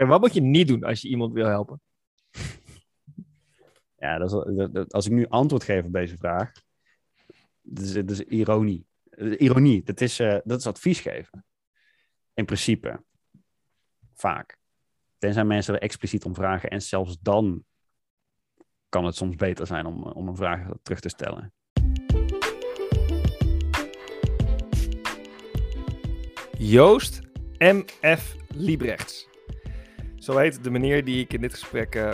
En wat moet je niet doen als je iemand wil helpen? Ja, dat is, wel- dat- dat- als ik nu antwoord geef op deze vraag, dat is, dat is ironie. Eh, Ironie, dat is, eh, dat is advies geven. In principe. Vaak. Tenzij mensen er expliciet om vragen en zelfs dan kan het soms beter zijn om, om een vraag terug te stellen. Joost M.F. Liebrechts. Zo heet de meneer die ik in dit gesprek eh,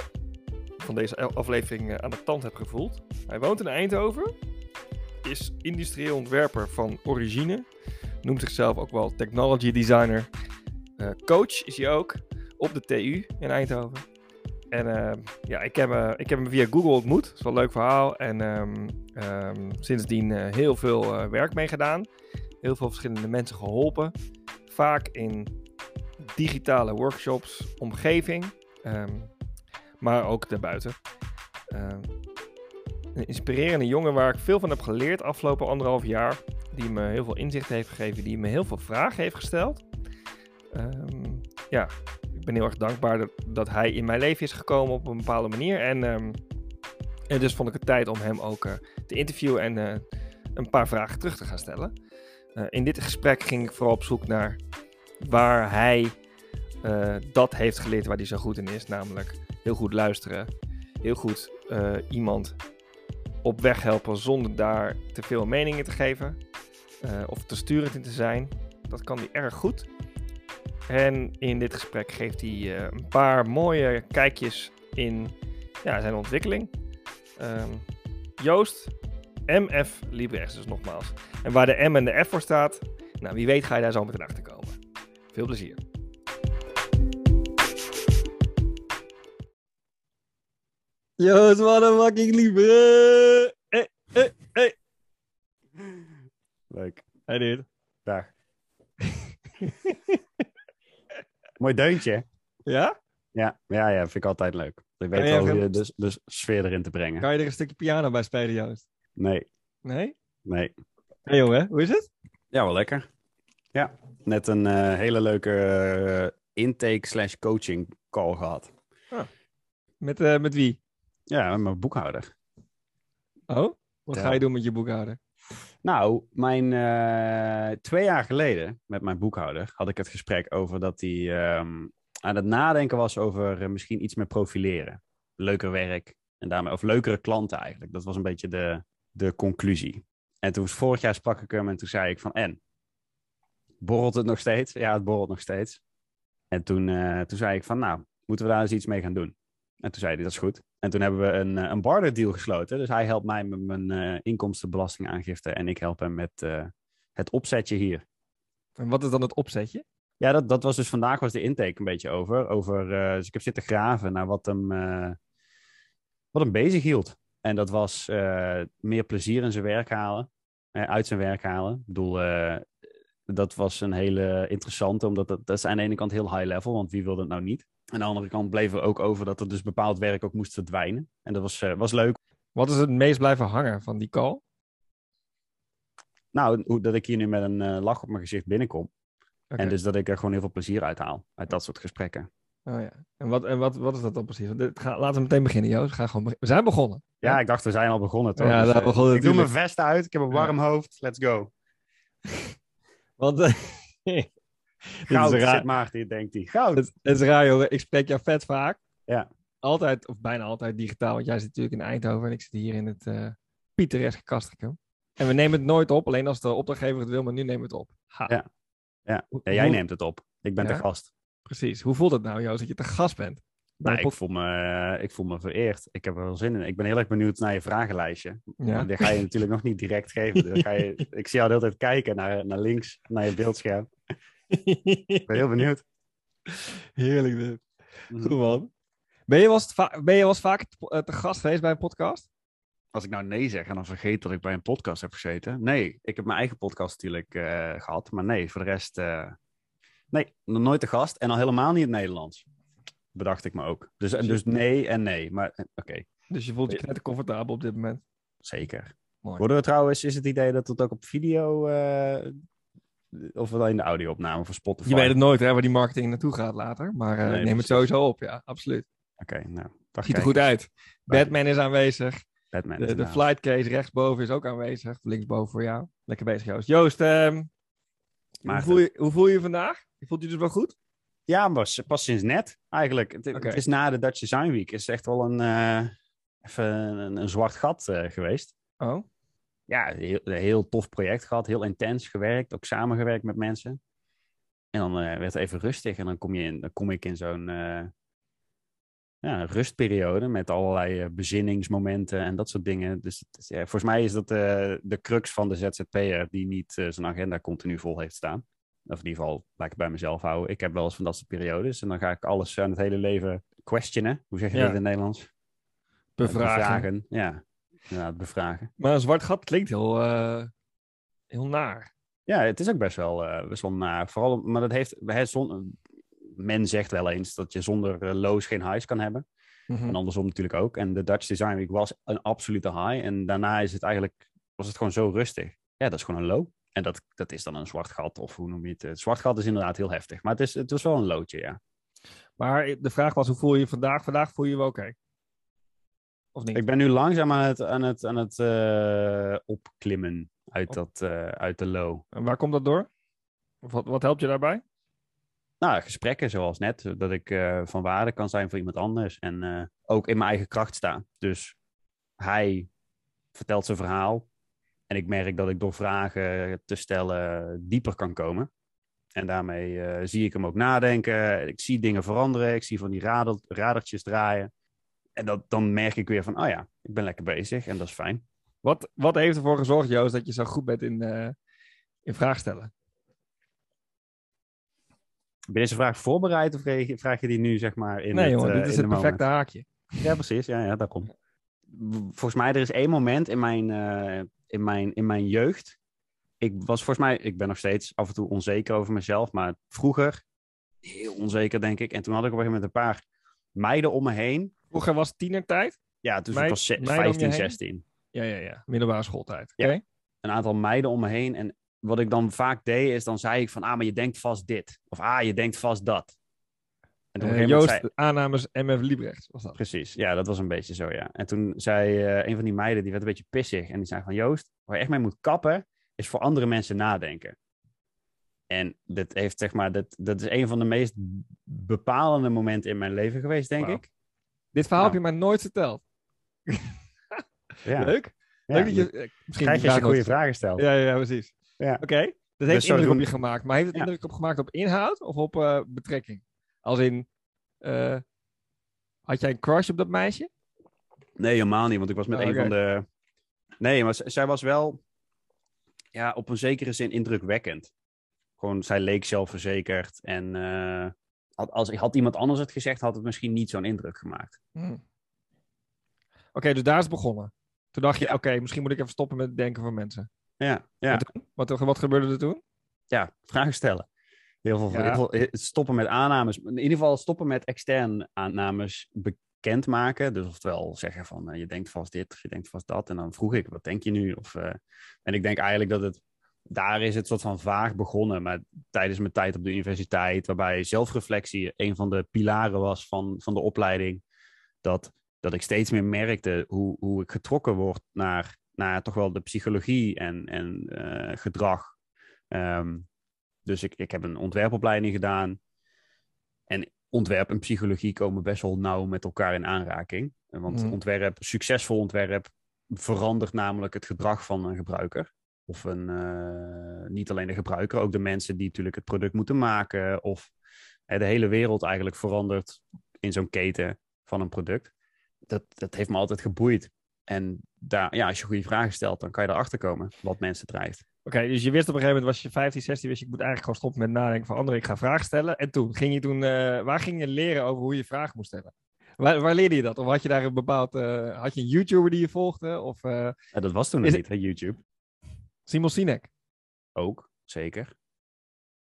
van deze aflevering eh, aan de tand heb gevoeld. Hij woont in Eindhoven, is industrieel ontwerper van origine, noemt zichzelf ook wel technology designer. Eh, coach is hij ook op de TU in Eindhoven. En ja, ik heb, ik heb hem via Google ontmoet. Dat is wel een leuk verhaal. En ehm, ehm, sindsdien heel veel werk mee gedaan. Heel veel verschillende mensen geholpen. Vaak in digitale workshops, omgeving. ehm, maar ook daarbuiten. Ehm, een inspirerende jongen waar ik veel van heb geleerd afgelopen anderhalf jaar. Die me heel veel inzicht heeft gegeven. Die me heel veel vragen heeft gesteld. Ehm, ja, ik ben heel erg dankbaar dat, hij in mijn leven is gekomen op een bepaalde manier. En, en dus vond ik het tijd om hem ook eh, te interviewen en eh, een paar vragen terug te gaan stellen. Eh, in dit gesprek ging ik vooral op zoek naar waar hij eh, dat heeft geleerd waar hij zo goed in is. Namelijk heel goed luisteren. Heel goed eh, iemand op weg helpen zonder daar te veel meningen te geven. eh, of te sturend in te zijn. Dat kan hij erg goed. En in dit gesprek geeft hij een paar mooie kijkjes in ja, zijn ontwikkeling. Ehm, Joost, MF Libres dus nogmaals. En waar de M en de F voor staat, nou wie weet ga je daar zo meteen achter komen. Veel plezier. Joost, wat een fucking lieve. Hey, hey, hey. Leuk. Hey, dude. Dag. Mooi deuntje. Ja? Ja, ja, ja, vind ik altijd leuk. Ik weet wel hoe je de, de sfeer erin te brengen. Kan je er een stukje piano bij spelen, Joost? Nee, Nee? nee. Hey jongen, hoe is het? Ja, wel lekker. Ja, net een eh, hele leuke eh, intake slash coaching call gehad. Met, eh, met wie? Ja, met mijn boekhouder. Oh? Wat Ja. ga je doen met je boekhouder? Nou, mijn, twee jaar geleden met mijn boekhouder had ik het gesprek over dat hij ehm, aan het nadenken was over misschien iets meer profileren. Leuker werk en daarmee, of leukere klanten eigenlijk. Dat was een beetje de, de conclusie. En toen vorig jaar sprak ik hem en toen zei ik van en? Borrelt het nog steeds? Ja, het borrelt nog steeds. En toen, eh, toen zei ik van nou, moeten we daar eens iets mee gaan doen? En toen zei hij dat is goed. En toen hebben we een, eh, een barter deal gesloten. Dus hij helpt mij met mijn eh, inkomstenbelastingaangifte en ik help hem met het opzetje hier. En wat is dan het opzetje? Ja, dat, dat was dus vandaag was de intake een beetje over. over dus ik heb zitten graven naar wat hem, wat hem bezig hield. En dat was meer plezier in zijn werk halen. uit zijn werk halen. Ik bedoel, dat was een hele interessante, omdat dat, dat is aan de ene kant heel high level, want wie wil dat nou niet? Aan de andere kant bleef er ook over dat er dus bepaald werk ook moest verdwijnen. En dat was, eh, was leuk. Wat is het meest blijven hangen van die call? Nou, hoe, dat ik hier nu met een eh, lach op mijn gezicht binnenkom. En dus dat ik er gewoon heel veel plezier uit haal. Uit dat soort gesprekken. Oh ja. En wat, en wat, wat is dat dan precies? Dit- ga- laten we meteen beginnen, Joost. Ga gewoon We zijn begonnen. Ja, ik dacht, we zijn al begonnen, toch? Ja, Dus, we eh, begonnen ik doe mijn vest uit, ik heb een warm hoofd, let's go. Want Goud, is raar. zit Maarten, denkt hij. Goud. Het, het is raar, jongen. Ik spreek jou vet vaak. Ja. Altijd, of bijna altijd digitaal. Want jij zit natuurlijk in Eindhoven en ik zit hier in het eh pittoreske Castricum. En we nemen het nooit op, alleen als de opdrachtgever het wil, maar nu nemen we het op. Ha. Ja. Ja. Ja, jij neemt het op. Ik ben Ja? de gast. Precies. Hoe voelt het nou, Joost, dat je te gast bent? Nou, ik, voel me, eh, ik voel me vereerd. Ik heb er wel zin in. Ik ben heel erg benieuwd naar je vragenlijstje. Ja. Die ga je natuurlijk nog niet direct geven. Dan ga je, ik zie jou de hele tijd kijken naar, naar links, naar je beeldscherm. Ik ben heel benieuwd. Heerlijk dit. Goed man. Ben je wel eens, ben je wel eens vaak te, eh, te gast geweest bij een podcast? Als ik nou nee zeg en dan vergeet dat ik bij een podcast heb gezeten. Nee, ik heb mijn eigen podcast natuurlijk eh, gehad. Maar nee, voor de rest... eh, nee, nog nooit te gast. En al helemaal niet in het Nederlands. Bedacht ik me ook. Dus, dus nee en nee. Maar eh, oké, Dus je voelt je net comfortabel op dit moment. zeker. Mooi. Worden we trouwens, is het idee dat het ook op video eh, of wel in de audio-opname voor Spotify. Je weet het nooit hè, waar die marketing naartoe gaat later. Maar uh, Nee, neem precies. het sowieso op, ja, absoluut. Oké, nou. Ziet er goed uit. Batman is aanwezig. Batman. De, de flight case rechtsboven is ook aanwezig. Linksboven voor jou. Lekker bezig, Joost. Joost, ehm, hoe, voel je, hoe voel je je vandaag? Je voelt je dus wel goed? Ja, maar s- pas sinds net eigenlijk. Het, is na de Dutch Design Week. Het is echt wel een, eh, even een, een zwart gat eh, geweest. Oh, Ja, een heel, een heel tof project gehad. Heel intens gewerkt. Ook samengewerkt met mensen. En dan eh, werd het even rustig. En dan kom, je in, dan kom ik in zo'n ja, rustperiode. Met allerlei bezinningsmomenten en dat soort dingen. Dus ja, volgens mij is dat de crux van de ZZP'er. Die niet zijn agenda continu vol heeft staan. Of in ieder geval lekker bij mezelf houden. Ik heb wel eens van dat soort periodes. En dan ga ik alles aan het hele leven questionen. Hoe zeg je Ja. dat in het Nederlands? bevragen. Ja, inderdaad, bevragen. Maar een zwart gat klinkt heel, eh, heel naar. Ja, het is ook best wel, eh, best wel naar. Vooral, maar dat heeft, zon, men zegt wel eens dat je zonder eh, lows geen highs kan hebben. Mhm. En andersom natuurlijk ook. En de Dutch Design Week was een absolute high. En daarna is het eigenlijk, was het gewoon zo rustig. Ja, dat is gewoon een low. En dat, dat is dan een zwart gat, of hoe noem je het? Het zwart gat is inderdaad heel heftig. Maar het, is, het was wel een loodje, ja. Maar de vraag was, hoe voel je je vandaag? Vandaag voel je je wel oké? Of niet? Ik ben nu langzaam aan het, aan het, aan het eh, opklimmen uit, Op- dat, eh, uit de low. En waar komt dat door? Of wat, wat helpt je daarbij? Nou, gesprekken zoals net, dat ik eh, van waarde kan zijn voor iemand anders en ook in mijn eigen kracht sta. Dus hij vertelt zijn verhaal en ik merk dat ik door vragen te stellen dieper kan komen. En daarmee eh, zie ik hem ook nadenken, ik zie dingen veranderen, ik zie van die radel, radertjes draaien. En dat, dan merk ik weer van, oh ja, ik ben lekker bezig en dat is fijn. Wat, wat heeft ervoor gezorgd, Joost, dat je zo goed bent in, eh in vraag stellen? Ben je deze vraag voorbereid of vraag je- die nu zeg maar in nee, het, jongen, eh, dit is het perfecte moment? haakje. Ja, precies. Ja, ja, daarom. Volgens mij, er is één moment in mijn, in mijn, in mijn jeugd. Ik was volgens mij, ik ben nog steeds af en toe onzeker over mezelf, maar vroeger heel onzeker, denk ik. En toen had ik op een gegeven moment een paar meiden om me heen. Vroeger was het tienertijd. Ja, toen Meid- was ik meiden om je 15, heen? 16. Ja, ja, ja. Middelbare schooltijd. Ja. Een aantal meiden om me heen. En wat ik dan vaak deed, is dan zei ik van, ah, maar je denkt vast dit. Of ah, je denkt vast dat. En toen Eh, Joost, zei- aannames MF Liebrecht was dat. Precies, ja, dat was een beetje zo, ja. En toen zei eh, een van die meiden, die werd een beetje pissig. En die zei van, Joost, waar je echt mee moet kappen, is voor andere mensen nadenken. En dit heeft, zeg maar, dat, dat is een van de meest bepalende momenten in mijn leven geweest, denk ik. Dit verhaal Nou. heb je mij nooit verteld. Ja. Leuk. Ja, Leuk dat je... dat eh, Misschien Krijg die je als je vraag goede vragen stelt. Ja, ja, precies. Ja. Oké. Dat heeft Dus indruk op je gemaakt. Maar heeft het indruk op gemaakt op inhoud of op betrekking? Als in... eh, had jij een crush op dat meisje? Nee, helemaal niet, want ik was met Oh, een van de... Nee, maar zij was wel ja, op een zekere zin indrukwekkend. Gewoon, zij leek zelfverzekerd en eh, had, als had iemand anders het gezegd, had het misschien niet zo'n indruk gemaakt. Hm. Oké, dus daar is het begonnen. Toen dacht je, Ja. oké, misschien moet ik even stoppen met het denken van mensen. Ja, ja. Toen? Wat, wat gebeurde er toen? ja, vragen stellen. Heel veel, Ja. heel veel- eh, stoppen met aannames. In ieder geval stoppen met externe aannames bekendmaken. Dus oftewel zeggen van eh, je denkt vast dit of je denkt vast dat. En dan vroeg ik, wat denk je nu? Of, eh, en ik denk eigenlijk dat het, daar is het soort van vaag begonnen. Maar tijdens mijn tijd op de universiteit, waarbij zelfreflectie een van de pilaren was van, van de opleiding. Dat, dat ik steeds meer merkte hoe, hoe ik getrokken word naar, naar toch wel de psychologie en, en gedrag. Ehm, dus ik, ik heb een ontwerpopleiding gedaan. En ontwerp en psychologie komen best wel nauw met elkaar in aanraking. Eh, Want Mhm. ontwerp, succesvol ontwerp, verandert namelijk het gedrag van een gebruiker. Of een, eh, niet alleen de gebruiker, ook de mensen die natuurlijk het product moeten maken. Of eh, de hele wereld eigenlijk verandert in zo'n keten van een product. Dat, dat heeft me altijd geboeid. En daar, ja, als je goede vragen stelt, dan kan je erachter komen wat mensen drijft. Oké, dus je wist op een gegeven moment, was je 15, 16, wist je, ik moet eigenlijk gewoon stoppen met nadenken van anderen. Ik ga vragen stellen. En toen, ging je toen, eh, waar ging je leren over hoe je vragen moest stellen? Waar, waar leerde je dat? Of had je daar een bepaald, eh, had je een YouTuber die je volgde? Of eh, Ja, dat was toen nog niet, hè, YouTube. Simon Sinek? Ook, zeker.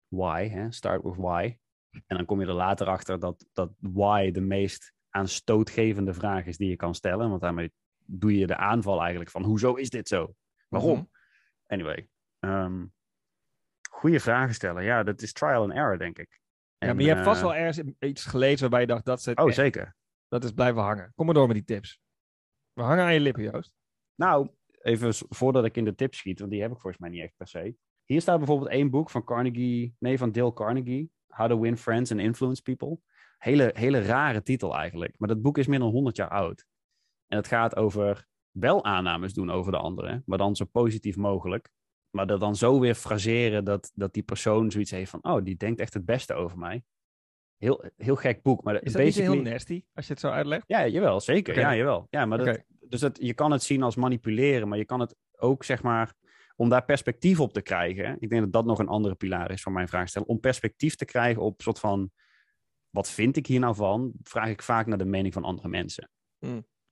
Why, hè? start with why. En dan kom je er later achter dat, dat why de meest aanstootgevende vraag is die je kan stellen. Want daarmee doe je de aanval eigenlijk van, hoezo is dit zo? Waarom? Mhm. Anyway. Ehm, Goeie vragen stellen. Ja, dat is trial and error, denk ik. ja, maar je hebt vast eh, wel ergens iets gelezen waarbij je dacht, dat, het Oh, echt. zeker. dat is blijven hangen. Kom maar door met die tips. We hangen aan je lippen, Joost. Nou, even voordat ik in de tips schiet, want die heb ik volgens mij niet echt per se. Hier staat bijvoorbeeld één boek van Carnegie, nee, van Dale Carnegie. How to Win Friends and Influence People. Hele, hele rare titel eigenlijk. Maar dat boek is meer dan 100 jaar oud. En het gaat over wel aannames doen over de anderen, maar dan zo positief mogelijk. Maar dat dan zo weer fraseren dat, dat die persoon zoiets heeft van, oh, die denkt echt het beste over mij. Heel, heel gek boek. Maar Is dat basically... heel nasty, als je het zo uitlegt? Ja, jawel, zeker. Ja, jawel. Ja, maar dat, dus dat, je kan het zien als manipuleren, maar je kan het ook, zeg maar, om daar perspectief op te krijgen. Ik denk dat dat nog een andere pilaar is van mijn vraagstel. Om perspectief te krijgen op soort van, wat vind ik hier nou van? Vraag ik vaak naar de mening van andere mensen.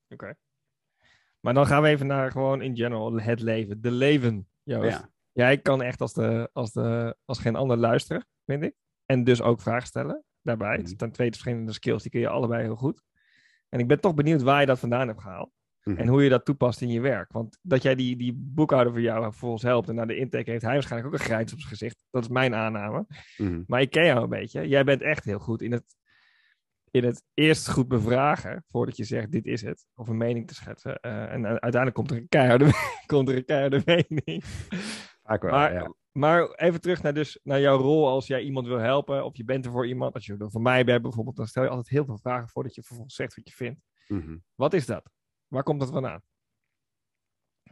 Oké. Maar dan gaan we even naar gewoon in general het leven. De leven, Joost. Ja, Jij kan echt als, de, als, de, als geen ander luisteren, vind ik. En dus ook vragen stellen daarbij. Het Mhm. zijn twee verschillende skills, die kun je allebei heel goed. En ik ben toch benieuwd waar je dat vandaan hebt gehaald. Mhm. En hoe je dat toepast in je werk. Want dat jij die, die boekhouder voor jou vervolgens helpt en naar de intake heeft hij waarschijnlijk ook een grijns op zijn gezicht. Dat is mijn aanname. Mhm. Maar ik ken jou een beetje. Jij bent echt heel goed in het, in het eerst goed bevragen voordat je zegt dit is het. Of een mening te schetsen. Eh, en uiteindelijk komt er een keiharde, komt er een keiharde mening. Vaak wel, Maar, ja. maar even terug naar, dus, naar jouw rol als jij iemand wil helpen. Of je bent er voor iemand. Als je er voor mij bent bijvoorbeeld. Dan stel je altijd heel veel vragen voordat je vervolgens zegt wat je vindt. Mhm. Wat is dat? Waar komt dat vandaan?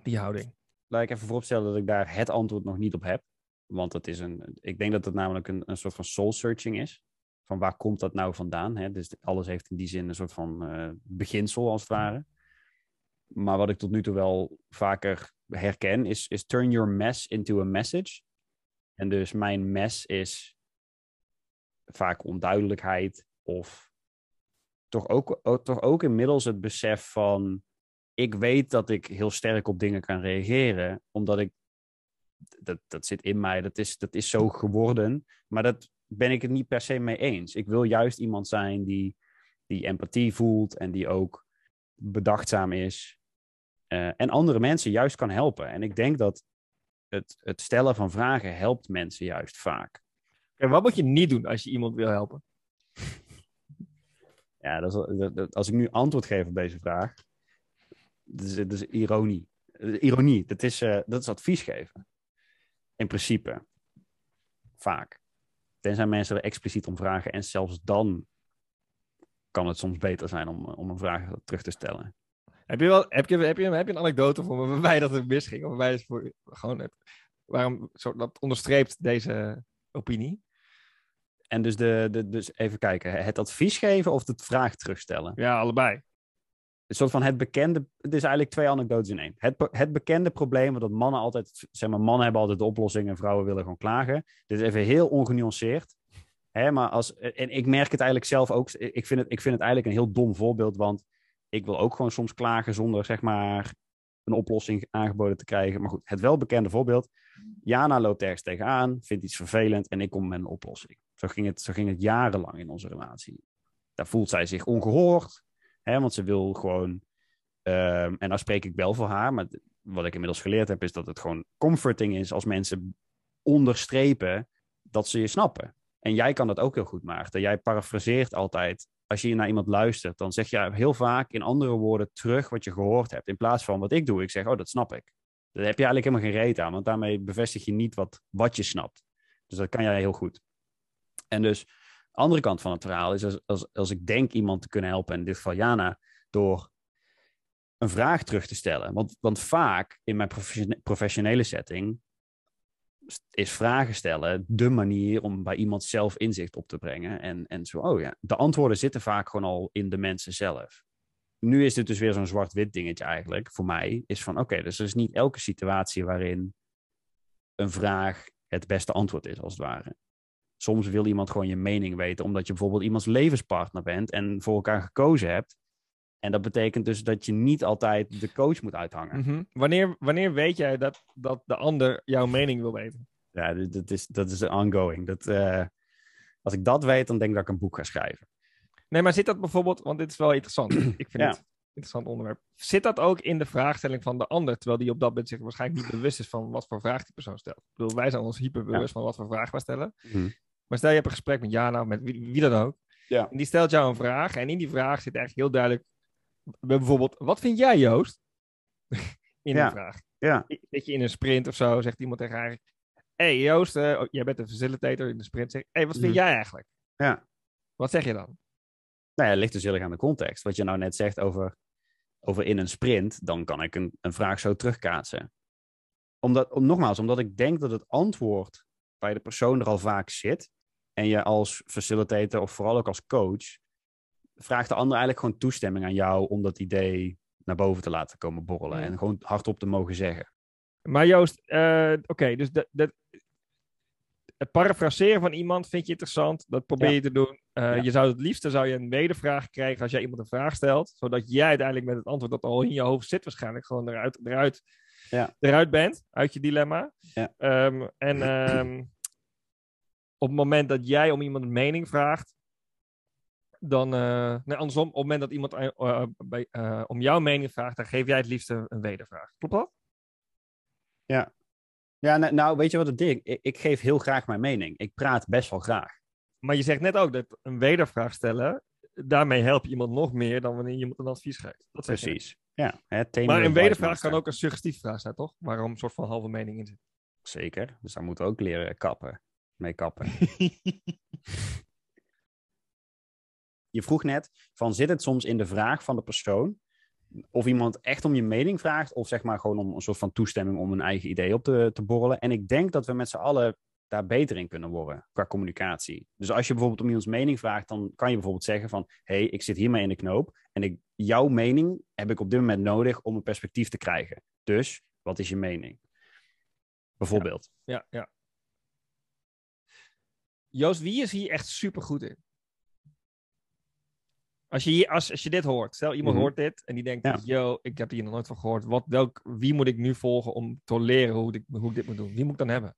Die houding. Laat ik even vooropstellen dat ik daar het antwoord nog niet op heb. Want het is een, ik denk dat het namelijk een, een soort van soul searching is. Van waar komt dat nou vandaan? Hè? Dus alles heeft in die zin een soort van eh, beginsel als het ware. Maar wat ik tot nu toe wel vaker herken is, is turn your mess into a message. En dus mijn mess is vaak onduidelijkheid of toch ook, ook- toch ook inmiddels het besef van ik weet dat ik heel sterk op dingen kan reageren, omdat ik dat, dat zit in mij, dat is, dat is zo geworden, maar dat ben ik het niet per se mee eens. Ik wil juist iemand zijn die, die empathie voelt en die ook bedachtzaam is eh, en andere mensen juist kan helpen. En ik denk dat het, het stellen van vragen helpt mensen juist vaak. En wat moet je niet doen als je iemand wil helpen? Ja, dat is, dat- dat- als ik nu antwoord geef op deze vraag, dat is, dat is ironie. Eh, Ironie, dat is, eh, dat is advies geven. In principe. Vaak. Tenzij mensen er expliciet om vragen en zelfs dan kan het soms beter zijn om, om een vraag terug te stellen. Heb je, wel, heb, je, heb, je, heb je een anekdote voor me waarbij dat er misging? Of waarbij het voor, gewoon het, waarom zo, dat onderstreept deze opinie? En dus, de, de, dus even kijken, het advies geven of de vraag terugstellen? Ja, allebei. Een soort van het bekende. Het is eigenlijk twee anekdotes in één. Het, het bekende probleem, dat mannen altijd. Zeg maar, mannen hebben altijd de oplossing en vrouwen willen gewoon klagen. Dit is even heel ongenuanceerd. Hè, maar als, en ik merk het eigenlijk zelf ook. Ik vind het, ik vind het eigenlijk een heel dom voorbeeld. Want ik wil ook gewoon soms klagen zonder zeg maar een oplossing aangeboden te krijgen. Maar goed, het welbekende voorbeeld. Jana loopt ergens tegenaan, vindt iets vervelend en ik kom met een oplossing. Zo ging het, zo ging het jarenlang in onze relatie. Daar voelt zij zich ongehoord. Hè, want ze wil gewoon. ehm, en nou spreek ik wel voor haar, maar wat ik inmiddels geleerd heb, is dat het gewoon comforting is als mensen onderstrepen dat ze je snappen. En jij kan dat ook heel goed, Maarten. Jij parafraseert altijd. Als je naar iemand luistert, dan zeg je heel vaak in andere woorden terug wat je gehoord hebt. In plaats van wat ik doe. Ik zeg, oh, dat snap ik. Daar heb je eigenlijk helemaal geen reet aan, want daarmee bevestig je niet wat, wat je snapt. Dus dat kan jij heel goed. En dus, andere kant van het verhaal is, als, als, als ik denk iemand te kunnen helpen, in dit geval Jana, door een vraag terug te stellen. Want, want vaak in mijn professione- professionele setting is vragen stellen de manier om bij iemand zelf inzicht op te brengen. En, en zo, oh ja, de antwoorden zitten vaak gewoon al in de mensen zelf. Nu is dit dus weer zo'n zwart-wit dingetje eigenlijk, voor mij. Is van, oké, dus er is niet elke situatie waarin een vraag het beste antwoord is, als het ware. Soms wil iemand gewoon je mening weten, omdat je bijvoorbeeld iemands levenspartner bent en voor elkaar gekozen hebt. En dat betekent dus dat je niet altijd de coach moet uithangen. Mhm. wanneer, wanneer weet jij dat, dat de ander jouw mening wil weten? Ja, dat is, dat is ongoing. Dat, eh, als ik dat weet, dan denk ik dat ik een boek ga schrijven. Nee, maar zit dat bijvoorbeeld, want dit is wel interessant. Ik vind Ja. het interessant onderwerp. Zit dat ook in de vraagstelling van de ander, terwijl die op dat moment zich waarschijnlijk niet bewust is van wat voor vraag die persoon stelt? Ik bedoel, wij zijn ons hyperbewust van wat voor vraag wij stellen. Mhm. Maar stel je hebt een gesprek met Jana of met wie, wie dan ook. Ja. En die stelt jou een vraag. En in die vraag zit eigenlijk heel duidelijk. Bijvoorbeeld, wat vind jij, Joost? in Ja. de vraag. Ja. Zit je in een sprint of zo, zegt iemand tegen haar. Hé hey, Joost, eh, oh, jij bent een facilitator in de sprint. Zeg, hey, wat vind Mhm. jij eigenlijk? Ja. Wat zeg je dan? Nou ja, het ligt dus heel erg aan de context. Wat je nou net zegt over, over in een sprint, dan kan ik een, een vraag zo terugkaatsen. Omdat, om, nogmaals, omdat ik denk dat het antwoord bij de persoon er al vaak zit. En je als facilitator of vooral ook als coach, vraagt de ander eigenlijk gewoon toestemming aan jou om dat idee naar boven te laten komen borrelen. Ja. En gewoon hardop te mogen zeggen. Maar Joost, eh, oké, dus dat, dat, het parafraseren van iemand vind je interessant. Dat probeer Ja. je te doen. Eh, Ja. Je zou het liefste zou je een wedervraag krijgen als jij iemand een vraag stelt. Zodat jij uiteindelijk met het antwoord dat al in je hoofd zit waarschijnlijk gewoon eruit, eruit, Ja. eruit bent. Uit je dilemma. Ja. Ehm, en ehm, op het moment dat jij om iemand een mening vraagt. Dan, eh, nee, andersom, op het moment dat iemand eh, eh, bij, om jouw mening vraagt, dan geef jij het liefst een, een wedervraag. Klopt dat? Ja, nou, nou, weet je wat het ding? Ik, ik geef heel graag mijn mening. Ik praat best wel graag. Maar je zegt net ook dat een wedervraag stellen, daarmee help je iemand nog meer dan wanneer je iemand een advies geeft. Dat. Precies. Ja, hè, Maar een wedervraag kan ook een suggestieve vraag zijn, toch? Waar een soort van halve mening in zit. Zeker. Dus daar moeten we ook leren kappen. Mee kappen. Je vroeg net van zit het soms in de vraag van de persoon of iemand echt om je mening vraagt of zeg maar gewoon om een soort van toestemming om een eigen idee op te, te borrelen. En ik denk dat we met z'n allen daar beter in kunnen worden qua communicatie. Dus als je bijvoorbeeld om iemands mening vraagt, dan kan je bijvoorbeeld zeggen van hé, hey, ik zit hiermee in de knoop en ik, jouw mening heb ik op dit moment nodig om een perspectief te krijgen. Dus wat is je mening? Bijvoorbeeld. Ja, ja. Joost, wie is hier echt super goed in? Als je, hier, als, als je dit hoort, stel iemand Mhm. hoort dit en die denkt, Ja. yo, ik heb hier nog nooit van gehoord. Wat, welk, wie moet ik nu volgen om te leren hoe ik, hoe ik dit moet doen? Wie moet ik dan hebben?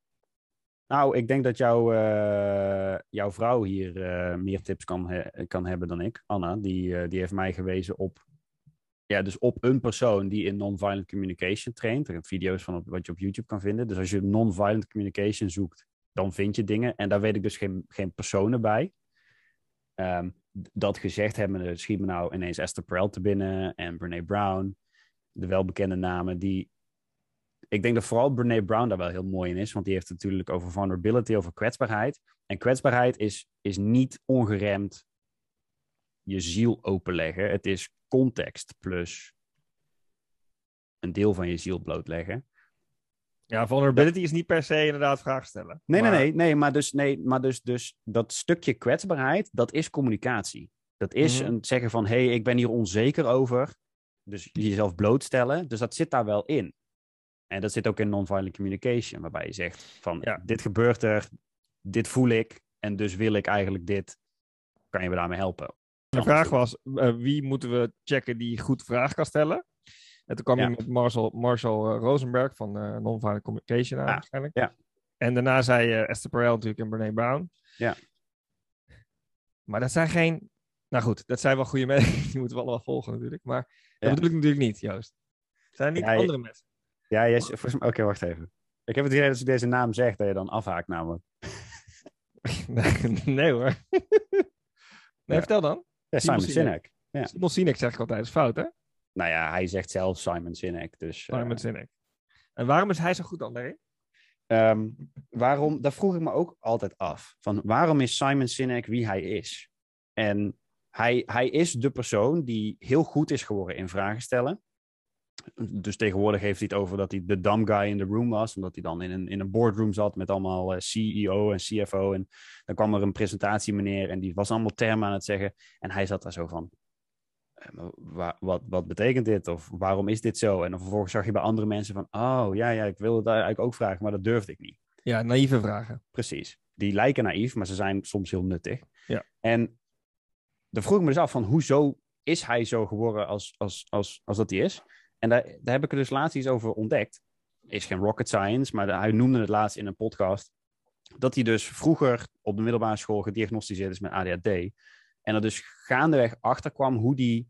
Nou, ik denk dat jouw eh, jouw vrouw hier eh, meer tips kan, he- kan hebben dan ik. Anna, die, eh, die heeft mij gewezen op, ja, dus op een persoon die in non-violent communication traint. Er zijn video's van op, wat je op YouTube kan vinden. Dus als je non-violent communication zoekt, dan vind je dingen. En daar weet ik dus geen, geen personen bij. Ehm, dat gezegd hebbende schiet me nou ineens Esther Perel te binnen en Brene Brown. De welbekende namen die ik denk dat vooral Brene Brown daar wel heel mooi in is. Want die heeft het natuurlijk over vulnerability, over kwetsbaarheid. En kwetsbaarheid is, is niet ongeremd je ziel openleggen. Het is context plus een deel van je ziel blootleggen. Ja, vulnerability is niet per se inderdaad vragen stellen. Nee, Maar- nee, nee, nee. Maar, dus, nee, maar dus, dus dat stukje kwetsbaarheid, dat is communicatie. Dat is Mhm. een zeggen van, hé, hey, ik ben hier onzeker over. Dus jezelf blootstellen. Dus dat zit daar wel in. En dat zit ook in non-violent communication, waarbij je zegt van, Ja. dit gebeurt er, dit voel ik, en dus wil ik eigenlijk dit. Kan je me daarmee helpen? De vraag was, eh, wie moeten we checken die goed vragen kan stellen? En toen kwam Ja. je met Marshall, Marshall eh, Rosenberg van eh Nonviolent Communication aan Ah, waarschijnlijk. ja. En daarna zei je Esther Perel natuurlijk en Brene Brown. Ja. Maar dat zijn geen... Nou goed, dat zijn wel goede mensen. Die moeten we allemaal volgen natuurlijk. Maar dat bedoel ik natuurlijk niet, Joost. Zijn niet andere mensen? Ja, jij, volgens mij, oké, wacht even. Ik heb het idee dat als ik deze naam zeg, dat je dan afhaakt namelijk. nee, nee hoor. nee, vertel dan. Ja, Simon Simon Sinek. Sinek. Ja. Simon Sinek zeg ik altijd, is fout hè? Nou ja, hij zegt zelf Simon Sinek, dus... eh, Simon Sinek. En waarom is hij zo goed dan daarin? Ehm, waarom, dat vroeg ik me ook altijd af. Van waarom is Simon Sinek wie hij is? En hij, hij is de persoon die heel goed is geworden in vragen stellen. Dus tegenwoordig heeft hij het over dat hij de dumb guy in the room was. Omdat hij dan in een, in een boardroom zat met allemaal eh, CEO en CFO. En dan kwam er een presentatiemeneer en die was allemaal termen aan het zeggen. En hij zat daar zo van, eh, wa- wat, wat betekent dit? Of waarom is dit zo? En dan vervolgens zag je bij andere mensen van, oh ja, ja, ik wilde het eigenlijk ook vragen, maar dat durfde ik niet. Ja, naïeve vragen. Precies. Die lijken naïef, maar ze zijn soms heel nuttig. Ja. En dan vroeg ik me dus af van, hoezo is hij zo geworden als, als, als, als dat hij is? En daar, daar heb ik er dus laatst iets over ontdekt. Is geen rocket science, maar de- hij noemde het laatst in een podcast. Dat hij dus vroeger op de middelbare school gediagnosticeerd is met ADHD. En er dus gaandeweg achter kwam hoe die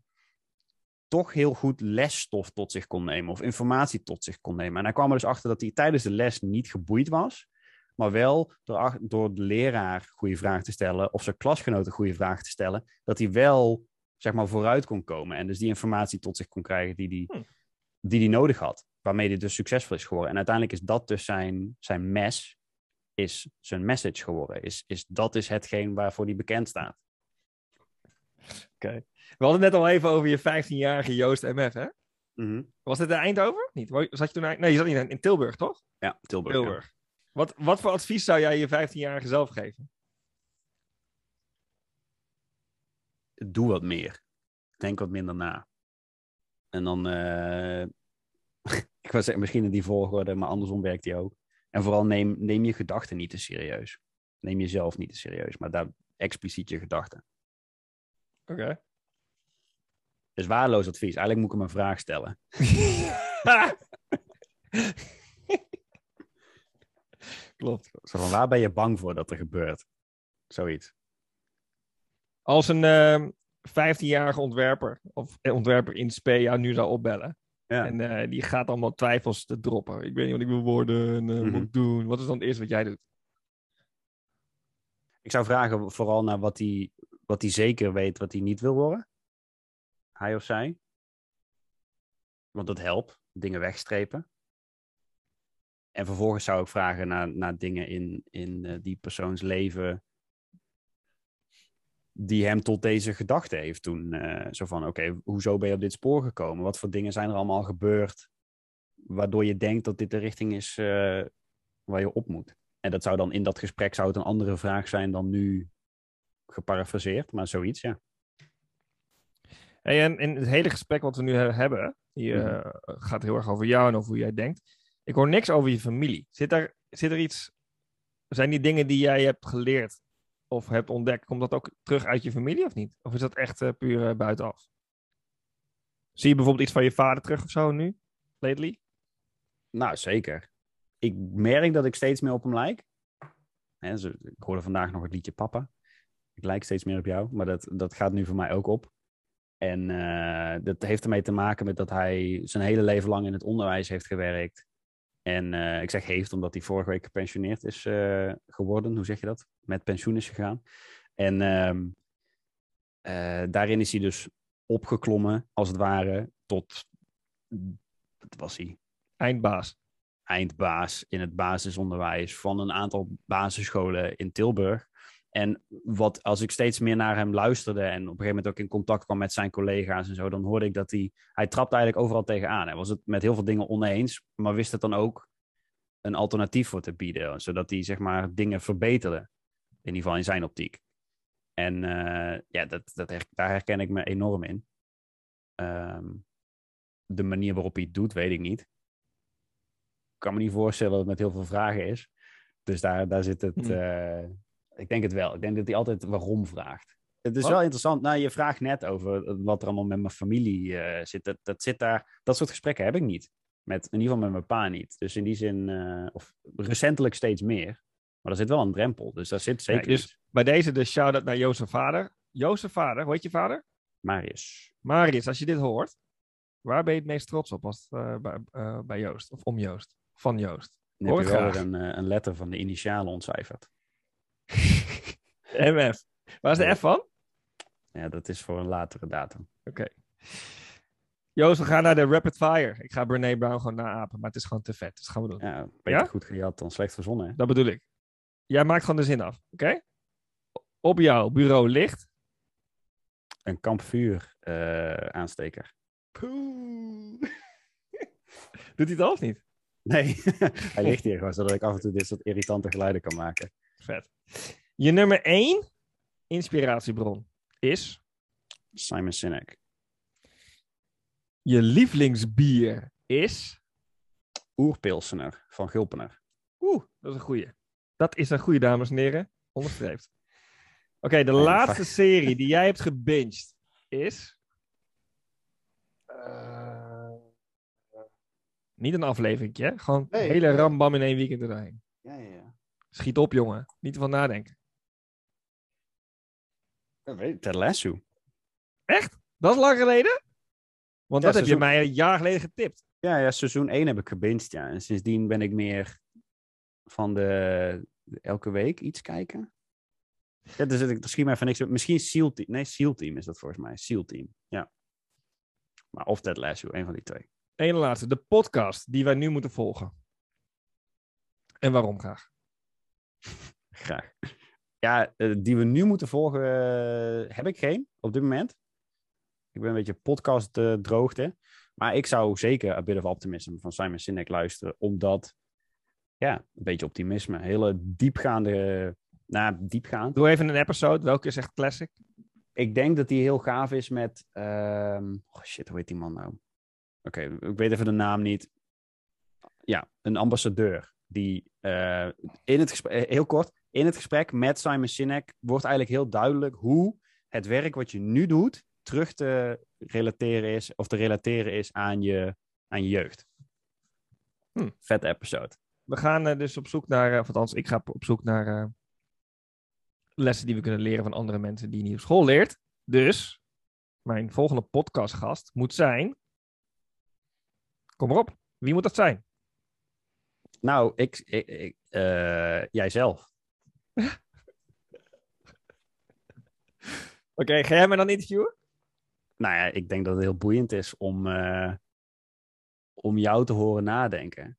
toch heel goed lesstof tot zich kon nemen of informatie tot zich kon nemen. En hij kwam er dus achter dat hij tijdens de les niet geboeid was, maar wel door, door de leraar goede vragen te stellen of zijn klasgenoten goede vragen te stellen, dat hij wel zeg maar vooruit kon komen en dus die informatie tot zich kon krijgen die hij Hm. die die nodig had, waarmee hij dus succesvol is geworden. En uiteindelijk is dat dus zijn, zijn mes, is zijn message geworden. Is, is, dat is hetgeen waarvoor hij bekend staat. We hadden het net al even over je 15-jarige Joost MF, hè? Was dit in Eindhoven? Niet? Zat je toen eind- Nee, je zat niet in, Tilburg, toch? Ja, Tilburg. ja. Tilburg. Wat, wat voor advies zou jij je 15-jarige zelf geven? Doe wat meer. Denk wat minder na. En dan, eh, ik was zeggen, misschien in die volgorde, maar andersom werkt die ook. En vooral neem, neem je gedachten niet te serieus. Neem jezelf niet te serieus, maar daar expliciet je gedachten. Oké. Dus waardeloos advies. Eigenlijk moet ik hem een vraag stellen. Klopt. Zo van, waar ben je bang voor dat er gebeurt? Zoiets. Als een ehm 15-jarige ontwerper of eh, ontwerper in SP jou nu zou opbellen. Ja. En eh, die gaat allemaal twijfels te droppen. Ik weet niet wat ik wil worden en wat Mhm. moet ik doen. Wat is dan het eerste wat jij doet? Ik zou vragen vooral naar wat hij, wat hij zeker weet wat hij niet wil worden. Hij of zij. Want dat helpt. Dingen wegstrepen. En vervolgens zou ik vragen naar, naar dingen in, in eh, die persoons leven. Die hem tot deze gedachte heeft toen. eh, zo van, oké, hoezo ben je op dit spoor gekomen? Wat voor dingen zijn er allemaal gebeurd? Waardoor je denkt dat dit de richting is eh, waar je op moet. En dat zou dan in dat gesprek zou het een andere vraag zijn dan nu geparafraseerd, maar zoiets, ja. Hey, en in het hele gesprek wat we nu he- hebben, die, Mhm. eh, gaat heel erg over jou en over hoe jij denkt. Ik hoor niks over je familie. Zit er, zit er iets, zijn die dingen die jij hebt geleerd of hebt ontdekt, komt dat ook terug uit je familie of niet? Of is dat echt eh, puur eh, buitenaf? Zie je bijvoorbeeld iets van je vader terug of zo nu, lately? Nou, zeker. Ik merk dat ik steeds meer op hem lijk. Ik hoorde vandaag nog het liedje Papa. Ik lijk steeds meer op jou, maar dat, dat gaat nu voor mij ook op. En eh, dat heeft ermee te maken met dat hij zijn hele leven lang in het onderwijs heeft gewerkt. En eh, ik zeg heeft, omdat hij vorige week gepensioneerd is eh, geworden. Hoe zeg je dat? Met pensioen is gegaan. En ehm, eh, daarin is hij dus opgeklommen, als het ware, tot... Wat was hij? Eindbaas. eindbaas in het basisonderwijs van een aantal basisscholen in Tilburg. En wat, als ik steeds meer naar hem luisterde en op een gegeven moment ook in contact kwam met zijn collega's en zo, dan hoorde ik dat hij, hij trapt eigenlijk overal tegenaan. Hij was het met heel veel dingen oneens, maar wist het dan ook een alternatief voor te bieden, zodat hij zeg maar dingen verbeterde, in ieder geval in zijn optiek. En eh, ja, dat, dat daar herken ik me enorm in. Ehm, de manier waarop hij het doet, weet ik niet. Ik kan me niet voorstellen dat het met heel veel vragen is. Dus daar, daar zit het. Hmm. eh, ik denk het wel. Ik denk dat hij altijd waarom vraagt. Het is Wat? wel interessant. Nou, je vraagt net over wat er allemaal met mijn familie eh, zit. Dat, dat zit daar. Dat soort gesprekken heb ik niet. Met, in ieder geval met mijn pa niet. Dus in die zin, eh, of recentelijk steeds meer. Maar er zit wel een drempel. Dus daar zit zeker Ja, dus- iets. Bij deze de shout-out naar Jozef vader. Jozef vader, hoe heet je vader? Marius. Marius, als je dit hoort, waar ben je het meest trots op als eh, bij, bij Joost? Of om Joost? Van Joost? Hoor heb je wel weer een, een letter van de initialen ontcijferd. MF. Waar is de. F van? Ja, dat is voor een latere datum. Oké. Joost, we gaan naar de Rapid Fire. Ik ga Brene Brown gewoon naapen, maar het is gewoon te vet. Dus dat gaan we doen. Ja, beter Ja? goed gejat dan slecht verzonnen. Hè? Dat bedoel ik. Jij maakt gewoon de zin af, oké? Op jouw bureau ligt... Een kampvuur eh, aansteker. Doet hij het al of niet? Nee, hij ligt hier gewoon, zodat ik af en toe dit soort irritante geluiden kan maken. Vet. Je nummer één inspiratiebron is... Simon Sinek. Je lievelingsbier is... Oerpilsener van Gulpener. Oeh, dat is een goeie. Dat is een goeie, dames en heren. Onderstreept. Oké, de laatste fuck. serie die jij hebt gebinged is... Niet een afleveringje, hè? Gewoon Nee, hele nee. rambam in één weekend erheen. Ja, ja, ja. Schiet op, jongen. Niet ervan nadenken. Ted Lasso. Echt? Dat is lang geleden? Want Ja, dat heb je mij een jaar geleden getipt. Ja, ja, seizoen 1 heb ik gebinged, ja. En sindsdien ben ik meer van de elke week iets kijken. Ja, dus ik schiet mij van niks op. Misschien Seal Team. Nee, Seal Team is dat volgens mij. Seal Team, ja. Maar of Ted Lasso, een van die twee. Eén laatste, de podcast die wij nu moeten volgen. En waarom graag? Graag. Ja, eh, die we nu moeten volgen eh, heb ik geen op dit moment. Ik ben een beetje podcast eh, droogte. Maar ik zou zeker A Bit of Optimism van Simon Sinek luisteren. Omdat, ja, een beetje optimisme. Hele diepgaande, nou, diepgaand. Doe even een episode. Welke is echt classic? Ik denk dat die heel gaaf is met, ehm, oh shit, hoe heet die man nou? Oké, ik weet even de naam niet. Ja, een ambassadeur. Die in het gesprek, heel kort, in het gesprek met Simon Sinek wordt eigenlijk heel duidelijk hoe het werk wat je nu doet terug te relateren is, of te relateren is aan je, aan je jeugd. Hm. Vet episode. We gaan eh, dus op zoek naar, eh, of althans, ik ga op zoek naar eh, lessen die we kunnen leren van andere mensen die je niet op school leert. Dus, mijn volgende podcastgast moet zijn. Kom maar op, wie moet dat zijn? Nou, ik, ik, ik jijzelf. Oké, ga jij mij dan interviewen? Nou ja, ik denk dat het heel boeiend is om, eh, om jou te horen nadenken.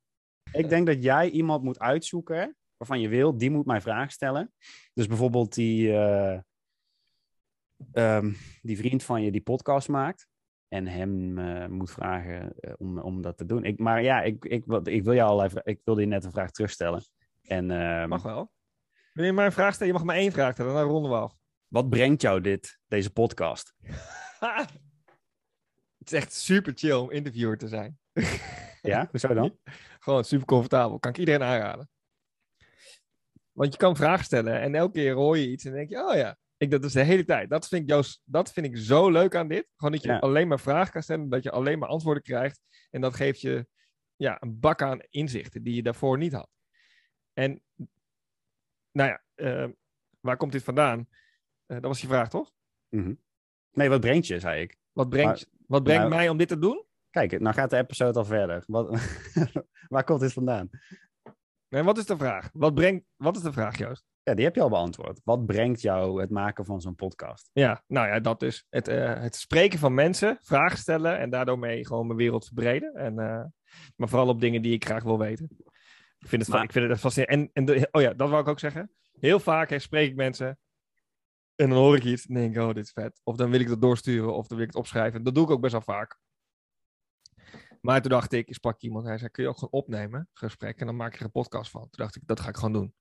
Ik denk dat jij iemand moet uitzoeken waarvan je wil, die moet mij vragen stellen. Dus bijvoorbeeld die, eh, ehm, die vriend van je die podcast maakt. En hem eh, moet vragen om, om dat te doen. Ik, maar ja, ik, ik, wil- ik wil jou allerlei ik wilde je net een vraag terugstellen. En ehm, Mag wel. Wil je mij een vraag stellen? Je mag maar één vraag stellen, dan ronden we af. wat brengt jou dit, deze podcast? Het is echt super chill om interviewer te zijn. Ja, hoezo dan? Gewoon super comfortabel. Kan ik iedereen aanraden. Want je kan vragen stellen en elke keer hoor je iets en denk je, oh ja, ik dat dus de hele tijd. Dat vind ik, Joost, dat vind ik zo leuk aan dit. Gewoon dat je Ja. alleen maar vragen kan stellen, dat je alleen maar antwoorden krijgt. En dat geeft je ja, een bak aan inzichten die je daarvoor niet had. En nou ja, eh, waar komt dit vandaan? Eh, dat was je vraag, toch? Mhm. Nee, wat brengt je, zei ik. Wat brengt, wat brengt nou- mij om dit te doen? Kijk, nou gaat de episode al verder. Wat, waar komt dit vandaan? Nee, wat is de vraag? Wat, brengt, wat is de vraag, Joost? Ja, die heb je al beantwoord. Wat brengt jou het maken van zo'n podcast? Ja, nou ja, dat dus. Het, eh, het spreken van mensen, vragen stellen en daardoor mee gewoon mijn wereld verbreden. En, maar vooral op dingen die ik graag wil weten. Ik vind het, Maar- ik vind het fascinerend. En, en de- oh ja, dat wou ik ook zeggen. Heel vaak hè, spreek ik mensen en dan hoor ik iets en denk ik, oh, dit is vet. Of dan wil ik dat doorsturen of dan wil ik het opschrijven. Dat doe ik ook best wel vaak. Maar toen dacht ik, sprak iemand, hij zei, kun je ook gewoon opnemen, gesprek, en dan maak je er een podcast van. Toen dacht ik, dat ga ik gewoon doen.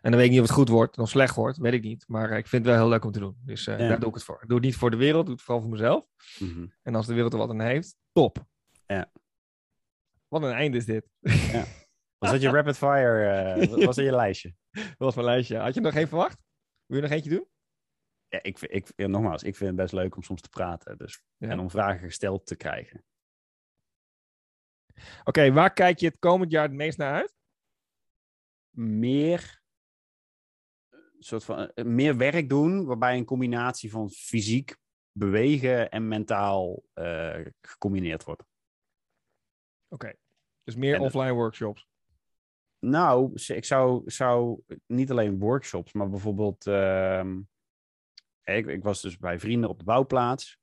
En dan weet ik niet of het goed wordt of slecht wordt, weet ik niet. Maar eh, ik vind het wel heel leuk om te doen. Dus eh, Ja. daar doe ik het voor. Ik doe het niet voor de wereld, ik doe het vooral voor mezelf. Mhm. En als de wereld er wat aan heeft, top. Ja. Wat een einde is dit. Was dat je rapid fire? wat was dat je lijstje? Dat was mijn lijstje. Had je nog één verwacht? Wil je nog eentje doen? Ja, ik, ik, ja, nogmaals, ik vind het best leuk om soms te praten. Dus, Ja. En om vragen gesteld te krijgen. Oké, waar kijk je het komend jaar het meest naar uit? Meer, soort van, eh, meer werk doen, waarbij een combinatie van fysiek bewegen en mentaal eh, gecombineerd wordt. Oké. Dus meer En de- offline workshops. Nou, ik zou, zou niet alleen workshops, maar bijvoorbeeld. ehm, ik, ik was dus bij vrienden op de bouwplaats.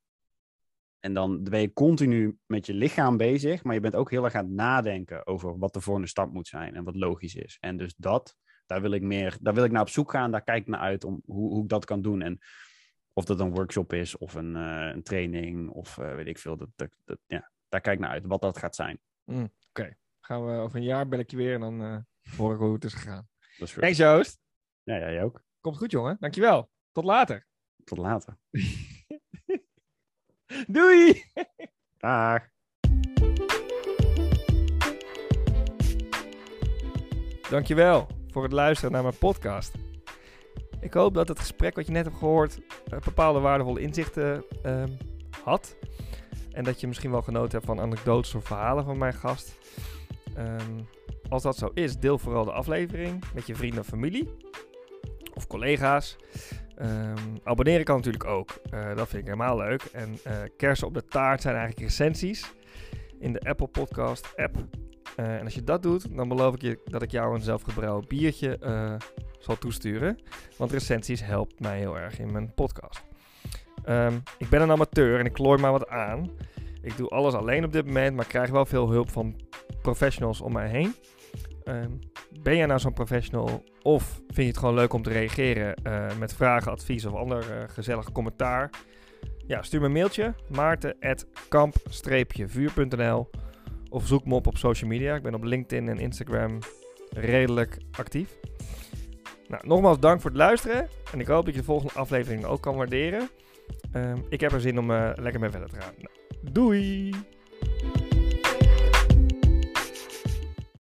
En dan ben je continu met je lichaam bezig, maar je bent ook heel erg aan het nadenken over wat de volgende stap moet zijn en wat logisch is. En dus dat, daar wil ik meer, daar wil ik naar op zoek gaan, daar kijk ik naar uit om hoe, hoe ik dat kan doen. En of dat een workshop is of een, eh, een training of eh, weet ik veel, dat, dat, ja, daar kijk ik naar uit, wat dat gaat zijn. Gaan we over een jaar bel ik je weer en dan eh hoor ik hoe het is gegaan. Dat is Thanks Joost. Ja, jij ook. Komt goed jongen. Dankjewel. Tot later. Tot later. Doei! Dag. Dankjewel voor het luisteren naar mijn podcast. Ik hoop dat het gesprek wat je net hebt gehoord eh, bepaalde waardevolle inzichten ehm, had. En dat je misschien wel genoten hebt van anekdotes of verhalen van mijn gast. Ehm, als dat zo is, deel vooral de aflevering met je vrienden of familie. Of collega's. Ehm, abonneren kan natuurlijk ook. Eh, dat vind ik helemaal leuk. En uh, kersen op de taart zijn eigenlijk recensies in de Apple Podcast app. Uh, en als je dat doet, dan beloof ik je dat ik jou een zelfgebrouwen biertje zal toesturen. Want recensies helpt mij heel erg in mijn podcast. Um, ik ben een amateur en ik klooi maar wat aan. Ik doe alles alleen op dit moment, maar krijg wel veel hulp van professionals om mij heen. Um, ben jij nou zo'n professional of vind je het gewoon leuk om te reageren uh, met vragen, advies of ander uh, gezellig commentaar? Ja, stuur me een mailtje maarten.kamp-vuur.nl of zoek me op op social media. Ik ben op LinkedIn en Instagram redelijk actief. Nou, nogmaals dank voor het luisteren en ik hoop dat je de volgende aflevering ook kan waarderen. Um, ik heb er zin om uh, lekker mee verder te gaan. Nou, Doei!